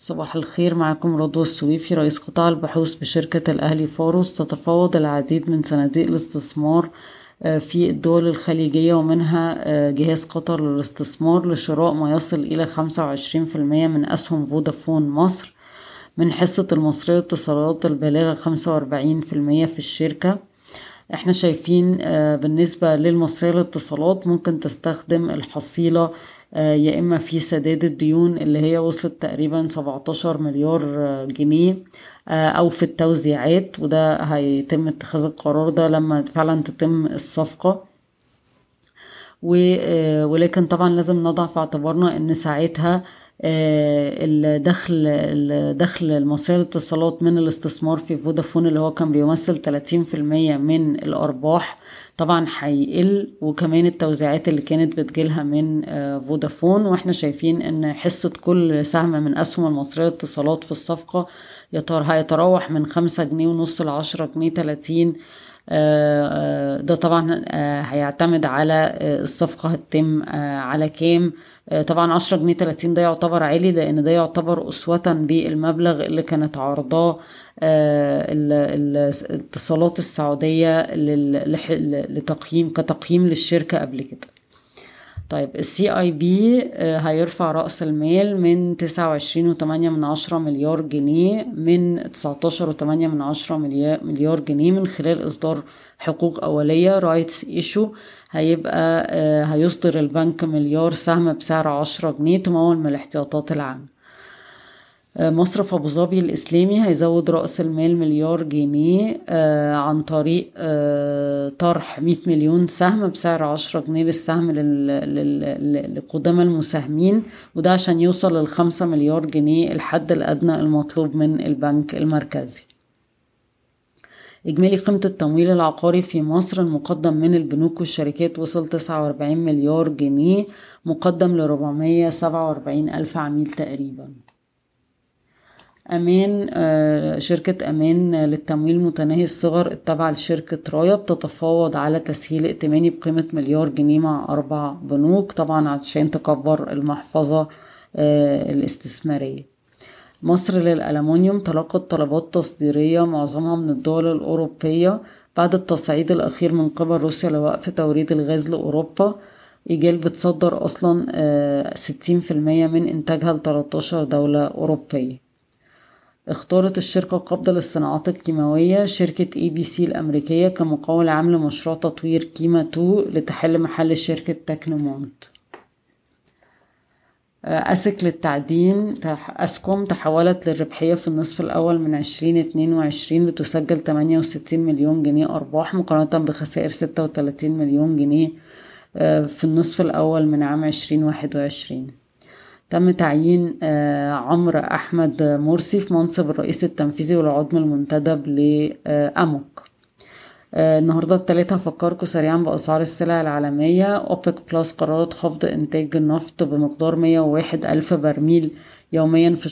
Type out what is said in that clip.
صباح الخير معكم رضوى السويفي رئيس قطاع البحوث بشركة الأهلي فاروس. تتفاوض العديد من صناديق الاستثمار في الدول الخليجية ومنها جهاز قطر للاستثمار لشراء ما يصل إلى خمسة وعشرين في المية من أسهم فودافون مصر. من حصة المصرية للاتصالات البالغة خمسة وأربعين في المية في الشركة. إحنا شايفين بالنسبة للمصرية للاتصالات ممكن تستخدم الحصيلة يا إما في سداد الديون اللي هي وصلت تقريبا سبعتاشر مليار جنيه أو في التوزيعات وده هيتم اتخاذ القرار ده لما فعلا تتم الصفقة. ولكن طبعا لازم نضع في اعتبارنا إن ساعتها الدخل الدخل المصرية للاتصالات من الاستثمار في فودافون اللي هو كان بيمثل تلاتين في المية من الأرباح طبعا هيقل. وكمان التوزيعات اللي كانت بتجيلها من فودافون. وإحنا شايفين إن حصة كل سهم من أسهم المصرية للاتصالات في الصفقة هيتراوح من خمسة جنيه ونص لعشرة جنيه تلاتين ده طبعا هيعتمد على الصفقة هتتم على كام. طبعا عشرة جنيه تلاتين ده يعتبر عالي لأن ده يعتبر أسوة بالمبلغ اللي كانت عرضاه الاتصالات السعودية لتقييم كتقييم للشركة قبل كده. طيب ال CIB هيرفع رأس المال من تسعة وعشرين وتمانية من عشرة مليار جنيه من تسعتاشر وتمانية من عشرة مليار جنيه من خلال إصدار حقوق أولية rights issue هيبقى هيصدر البنك مليار سهم بسعر عشرة جنيه تمول من الاحتياطات العامة. مصرف أبو ظبي الإسلامي هيزود رأس المال مليار جنيه عن طريق طرح مية مليون سهم بسعر عشرة جنيه للسهم لقدام المساهمين وده عشان يوصل للخمسة مليار جنيه الحد الأدنى المطلوب من البنك المركزي. إجمالي قيمة التمويل العقاري في مصر المقدم من البنوك والشركات وصل تسعة وأربعين مليار جنيه مقدم سبعة وأربعين ألف عميل تقريباً. أمان شركة أمان للتمويل متناهي الصغر التابعة لشركة رايا بتتفاوض على تسهيل ائتماني بقيمة مليار جنيه مع أربع بنوك طبعا عشان تكبر المحفظة الاستثمارية. مصر للألمنيوم تلقت طلبات تصديرية معظمها من الدول الأوروبية بعد التصعيد الأخير من قبل روسيا لوقف توريد الغاز لأوروبا. إيجال بتصدر أصلا ستين في المية من إنتاجها لتلاتاشر دولة أوروبية. اختارت الشركة القابضة للصناعات الكيماوية شركة اي بي سي الأمريكية كمقاول عام لمشروع تطوير كيما 2 لتحل محل شركة تكنومونت. أسيك للتعدين أسكوم تحولت للربحية في النصف الأول من عشرين اتنين وعشرين لتسجل تمانية وستين مليون جنيه أرباح مقارنة بخسائر ستة وتلاتين مليون جنيه في النصف الأول من عام عشرين واحد وعشرين. تم تعيين عمرو أحمد مرسي في منصب الرئيس التنفيذي والعضو المنتدب لأموك النهاردة التلاتة هفكركم سريعا بأسعار السلع العالمية. أوبك بلس قررت خفض إنتاج النفط بمقدار مية وواحد ألف برميل يوميا في